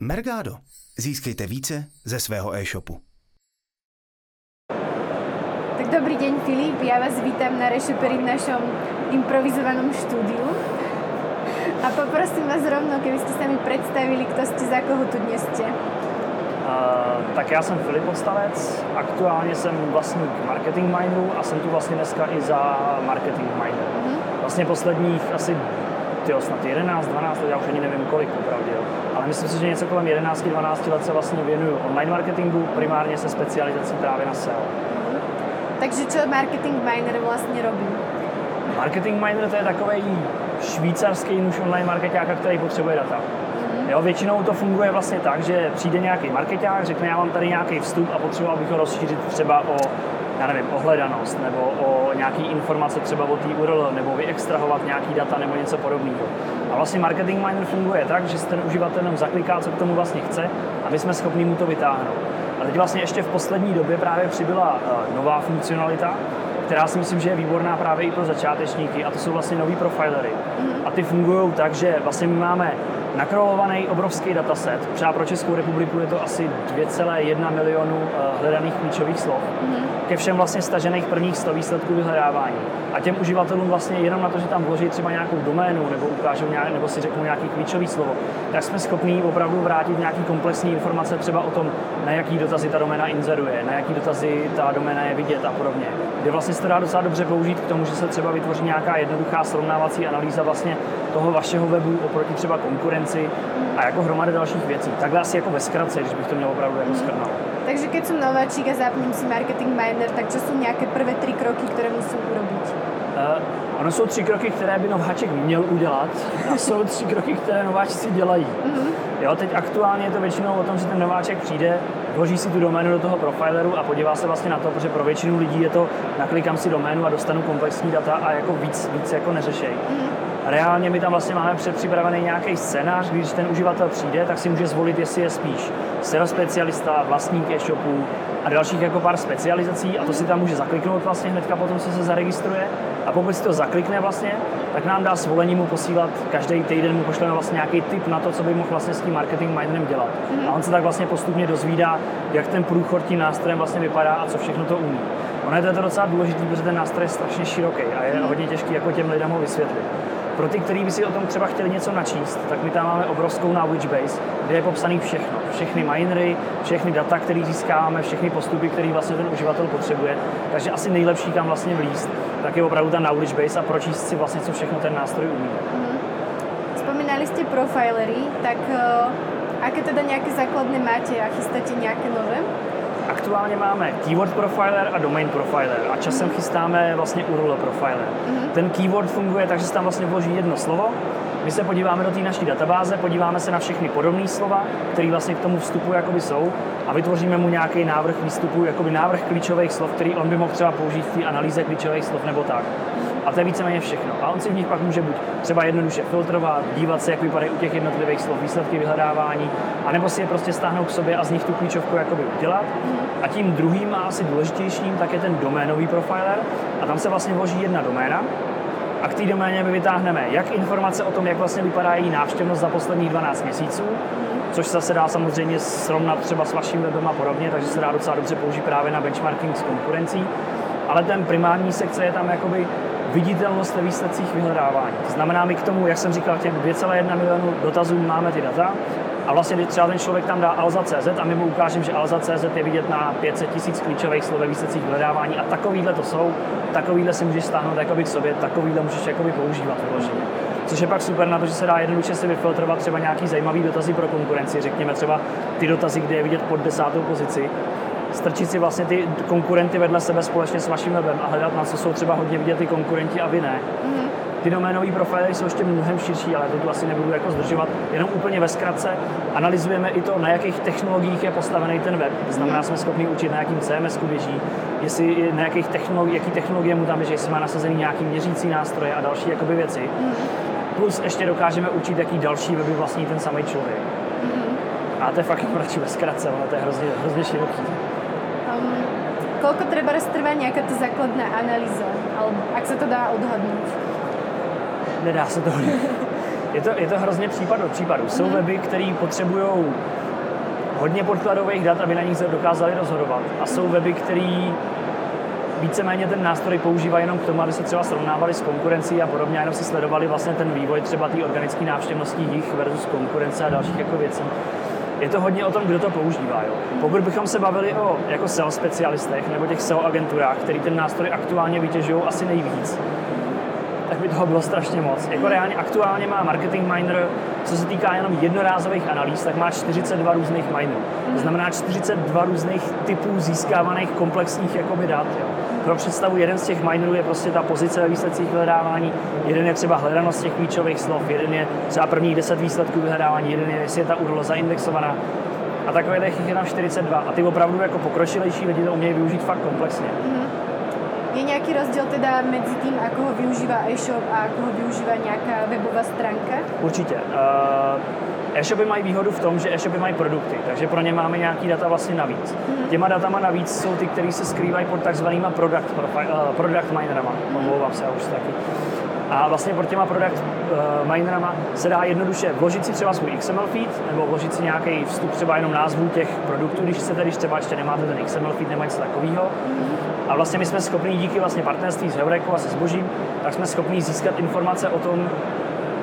Mergado. Získejte více ze svého e-shopu. Tak dobrý deň Filip, ja vás vítam na Rešuperi v našom improvizovanom štúdiu. A poprosím vás rovno, keby ste sa mi predstavili, kto ste, za koho tu dnes ste. Uh, tak já jsem Filip Odstavec, aktuálně jsem vlastník Marketing Mindu a jsem tu vlastně dneska i za Marketing Mind. Mm-hmm. Vlastně posledních asi tyjo, snad 11, 12 let, já už ani nevím kolik opravdu, jo. ale myslím si, že něco kolem 11, 12 let se vlastně věnuju online marketingu, primárně se specializací právě na SEO. Mm-hmm. Takže co Marketing Miner vlastně robí? Marketing Miner to je takový švýcarský nůž online marketáka, který potřebuje data. Mm-hmm. Jo, většinou to funguje vlastně tak, že přijde nějaký marketák, řekne, já mám tady nějaký vstup a potřeboval bych ho rozšířit třeba o já nevím, ohledanost nebo o nějaký informace třeba o té URL nebo vyextrahovat nějaký data nebo něco podobného. A vlastně marketing miner funguje tak, že si ten uživatel jenom zakliká, co k tomu vlastně chce a my jsme schopni mu to vytáhnout. A teď vlastně ještě v poslední době právě přibyla uh, nová funkcionalita, která si myslím, že je výborná právě i pro začátečníky a to jsou vlastně nový profilery. Mm-hmm. A ty fungují tak, že vlastně my máme nakrolovaný obrovský dataset. Třeba pro Českou republiku je to asi 2,1 milionu uh, hledaných klíčových slov. Mm-hmm. Ke všem vlastně stažených prvních 100 výsledků vyhledávání. A těm uživatelům vlastně jenom na to, že tam vloží třeba nějakou doménu nebo ukážou nějak, nebo si řeknou nějaký klíčový slovo, tak jsme schopni opravdu vrátit nějaký komplexní informace třeba o tom, na jaký dotazy ta doména inzeruje, na jaký dotazy ta doména je vidět a podobně. Kde vlastně se to dá docela dobře použít k tomu, že se třeba vytvoří nějaká jednoduchá srovnávací analýza vlastně toho vašeho webu oproti třeba konkurenci a jako hromady dalších věcí. Takhle asi jako ve zkratce, když bych to měl opravdu jako schrnout. Takže keď som nováčik a zapnem si Marketing Miner, tak čo sú nějaké prvé tři kroky, které musím urobiť? Uh, ono jsou tři kroky, které by nováček měl udělat a jsou tři kroky, které nováčci dělají. Mm-hmm. Jo, teď aktuálně je to většinou o tom, že ten nováček přijde, vloží si tu doménu do toho profileru a podívá se vlastně na to, protože pro většinu lidí je to, naklikám si doménu a dostanu komplexní data a jako víc, víc jako neřešej. Mm-hmm reálně my tam vlastně máme předpřipravený nějaký scénář, když ten uživatel přijde, tak si může zvolit, jestli je spíš SEO specialista, vlastník e-shopu a dalších jako pár specializací a to si tam může zakliknout vlastně hnedka potom, co se zaregistruje a pokud si to zaklikne vlastně, tak nám dá svolení mu posílat, každý týden mu pošleme vlastně nějaký tip na to, co by mohl vlastně s tím marketing minerem dělat. Mm-hmm. A on se tak vlastně postupně dozvídá, jak ten průchod tím nástrojem vlastně vypadá a co všechno to umí. Ono je to docela důležité, protože ten nástroj je strašně široký a je mm-hmm. hodně těžký jako těm lidem ho vysvětlit. Pro ty, kteří by si o tom třeba chtěli něco načíst, tak my tam máme obrovskou knowledge base, kde je popsaný všechno. Všechny minery, všechny data, které získáváme, všechny postupy, které vlastně ten uživatel potřebuje. Takže asi nejlepší kam vlastně vlíst, tak je opravdu ta knowledge base a pročíst si vlastně, co všechno ten nástroj umí. Mm-hmm. Spomínali jste profilery, tak uh, aké teda nějaké základné máte a chystáte nějaké nové? Aktuálně máme Keyword Profiler a Domain Profiler a časem chystáme vlastně URL Profiler. Mm-hmm. Ten keyword funguje tak, že se tam vlastně vloží jedno slovo, my se podíváme do té naší databáze, podíváme se na všechny podobné slova, které vlastně k tomu vstupu jakoby jsou a vytvoříme mu nějaký návrh výstupu, jakoby návrh klíčových slov, který on by mohl třeba použít v té analýze klíčových slov nebo tak. A to je víceméně všechno. A on si v nich pak může buď třeba jednoduše filtrovat, dívat se, jak vypadají u těch jednotlivých slov výsledky vyhledávání, anebo si je prostě stáhnout k sobě a z nich tu klíčovku jakoby udělat. A tím druhým a asi důležitějším tak je ten doménový profiler. A tam se vlastně vloží jedna doména, a k té doméně my vytáhneme jak informace o tom, jak vlastně vypadá její návštěvnost za posledních 12 měsíců, což se dá samozřejmě srovnat třeba s vaším webem a podobně, takže se dá docela dobře použít právě na benchmarking s konkurencí. Ale ten primární sekce je tam jakoby viditelnost ve výsledcích vyhledávání. To znamená, my k tomu, jak jsem říkal, těm 2,1 milionu dotazů máme ty data a vlastně když třeba ten člověk tam dá alza.cz a my mu ukážeme, že alza.cz je vidět na 500 tisíc klíčových slov ve výsledcích vyhledávání a takovýhle to jsou, takovýhle si můžeš stáhnout jakoby k sobě, takovýhle můžeš jakoby používat vyloženě. Což je pak super na to, že se dá jednoduše si vyfiltrovat třeba nějaký zajímavý dotazy pro konkurenci, řekněme třeba ty dotazy, kde je vidět pod desátou pozici, strčit si vlastně ty konkurenty vedle sebe společně s vaším webem a hledat, na co jsou třeba hodně vidět ty konkurenti a vy ne. Mm-hmm. Ty doménové profily jsou ještě mnohem širší, ale to tu asi nebudu jako zdržovat. Jenom úplně ve zkratce analyzujeme i to, na jakých technologiích je postavený ten web. To znamená, jsme schopni učit, na jakým CMS běží, jestli na jakých technologi- jaký technologie mu tam běží, jestli má nasazený nějaký měřící nástroje a další jakoby věci. Plus ještě dokážeme učit, jaký další weby vlastní ten samý člověk. A to je fakt radši ve zkratce, ale to je hrozně, hrozně široký. Um, koľko treba trvá nějaká ta základná analýza, alebo ak se to dá odhadnout? Nedá se to Je to, je to hrozně případ od případu. Jsou weby, které potřebují hodně podkladových dat, aby na nich dokázali rozhodovat. A jsou weby, které víceméně ten nástroj používají jenom k tomu, aby se třeba srovnávali s konkurencí a podobně, a jenom si sledovali vlastně ten vývoj třeba té organické návštěvnosti jich versus konkurence a dalších jako věcí. Je to hodně o tom, kdo to používá. Jo. Pokud bychom se bavili o jako SEO specialistech nebo těch SEO agenturách, který ten nástroj aktuálně vytěžují asi nejvíc, tak by toho bylo strašně moc. Jako reálně aktuálně má Marketing Miner, co se týká jenom jednorázových analýz, tak má 42 různých minerů. To znamená 42 různých typů získávaných komplexních jakoby dat. Jo. Pro představu, jeden z těch minerů je prostě ta pozice ve výsledcích vyhledávání, jeden je třeba hledanost těch klíčových slov, jeden je třeba prvních 10 výsledků vyhledávání, jeden je, jestli je ta URL zaindexovaná. A takových je tam 42. A ty opravdu jako pokročilejší lidi to umějí využít fakt komplexně. Nějaký rozdíl teda mezi tím, ako ho využívá e-shop a ako ho využívá nějaká webová stránka? Určitě. Uh, e-shopy mají výhodu v tom, že e-shopy mají produkty, takže pro ně máme nějaký data vlastně navíc. Mm-hmm. Těma datama navíc jsou ty, které se skrývají pod takzvanýma product, profile, uh, product minerama. Mm-hmm. Omlouvám se, už taky. A vlastně pod těma product uh, minerama se dá jednoduše vložit si třeba svůj XML feed, nebo vložit si nějaký vstup třeba jenom názvu těch produktů, když chcete, když třeba ještě nemáte ten XML feed nebo něco takového. A vlastně my jsme schopni díky vlastně partnerství s Heurekou a se zbožím, tak jsme schopni získat informace o tom,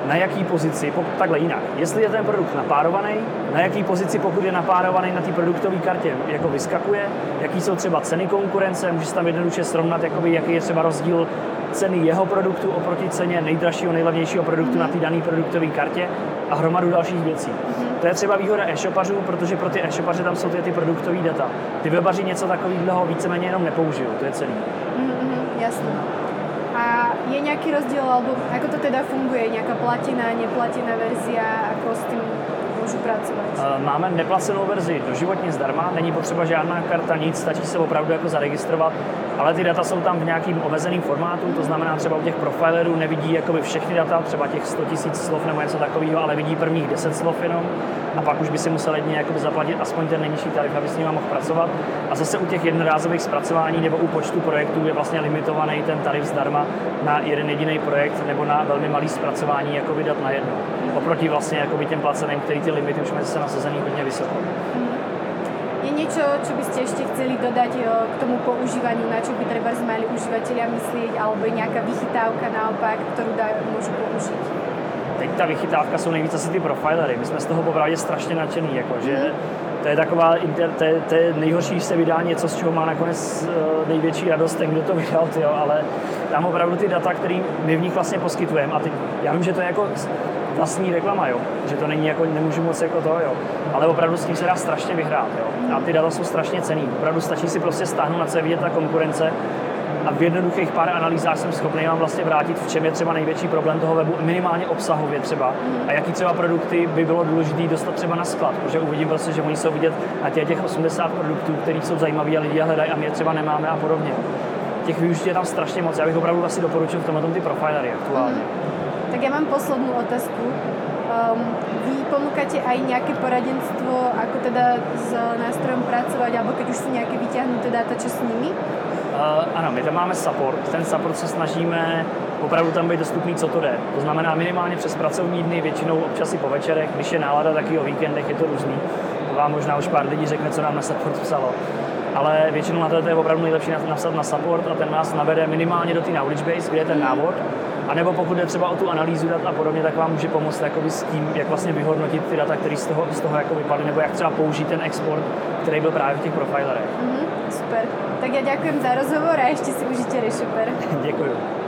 na jaký pozici, pokud, takhle jinak, jestli je ten produkt napárovaný, na jaký pozici, pokud je napárovaný na té produktové kartě, jako vyskakuje, jaký jsou třeba ceny konkurence, může se tam jednoduše srovnat, jakoby, jaký je třeba rozdíl ceny jeho produktu oproti ceně nejdražšího, nejlevnějšího produktu na té dané produktové kartě a hromadu dalších věcí. Mm-hmm. To je třeba výhoda e-shopařů, protože pro ty e-shopaře tam jsou ty, ty produktové data. Ty webaři něco takového víceméně jenom nepoužijou, to je celý. Mm-hmm, jasně. Je nějaký rozdíl, alebo ako to teda funguje? Nějaká platina, neplatina verzia, ako s tím můžu pracovat? Eh, máme neplacenou verzi doživotně zdarma, není potřeba žádná karta, nic, stačí se opravdu jako zaregistrovat, ale ty data jsou tam v nějakým omezeným formátu, to znamená třeba u těch profilerů nevidí jakoby všechny data, třeba těch 100 000 slov nebo něco takového, ale vidí prvních 10 slov jenom a pak už by si musel jedně jakoby zaplatit aspoň ten nejnižší tarif, aby s ním mohl pracovat. A zase u těch jednorázových zpracování nebo u počtu projektů je vlastně limitovaný ten tarif zdarma na jeden jediný projekt nebo na velmi malý zpracování jako vydat na jedno. Oproti vlastně jakoby těm placeným, který ty limity už mají se nasazený hodně vysoko. Je něco, co byste ještě chceli dodat k tomu používání, na čo by třeba mali uživatelia myslieť, alebo nějaká vychytávka naopak, kterou můžu použít? teď ta vychytávka jsou nejvíc asi ty profilery. My jsme z toho popravdě strašně nadšený, jako, že mhm. to je taková, inter, to, je, to je nejhorší, se vydá něco, z čeho má nakonec uh, největší radost ten, kdo to vydal, tyjo, ale tam opravdu ty data, které my v nich vlastně poskytujeme, a ty, já vím, že to je jako vlastní reklama, jo, že to není jako, nemůžu moc jako to, jo, ale opravdu s tím se dá strašně vyhrát, jo, a ty data jsou strašně cený, opravdu stačí si prostě stáhnout, na co je vidět ta konkurence a v jednoduchých pár analýzách jsem schopný vám vlastně vrátit, v čem je třeba největší problém toho webu, minimálně obsahově třeba, a jaký třeba produkty by bylo důležité dostat třeba na sklad, protože uvidím prostě, že oni jsou vidět na těch, těch 80 produktů, které jsou zajímavé a lidi hledají a my je třeba nemáme a podobně. Těch využití je tam strašně moc, já bych opravdu asi doporučil v tomhle ty profilery aktuálně. Mm. Já mám poslední otázku. Um, vy ponúkate aj nejaké poradenstvo, ako teda s nástrojom pracovať, alebo keď už sú nejaké vyťahnuté dáta, čo s nimi? Uh, ano, my tam máme support. Ten support se snažíme opravdu tam být dostupný, co to jde. To znamená minimálně přes pracovní dny, většinou občas i po večerech, když je nálada, taky o víkendech je to různý. To vám možná už pár lidí řekne, co nám na support psalo. Ale většinou na to je opravdu nejlepší napsat na support a ten nás navede minimálně do té knowledge base, kde je ten návod. A nebo pokud jde třeba o tu analýzu dat a podobně, tak vám může pomoct s tím, jak vlastně vyhodnotit ty data, které z toho, z toho jako vypadly, nebo jak třeba použít ten export, který byl právě v těch profilerech. Mm-hmm, super. Tak já děkuji za rozhovor a ještě si užijte Rešuper. Děkuji.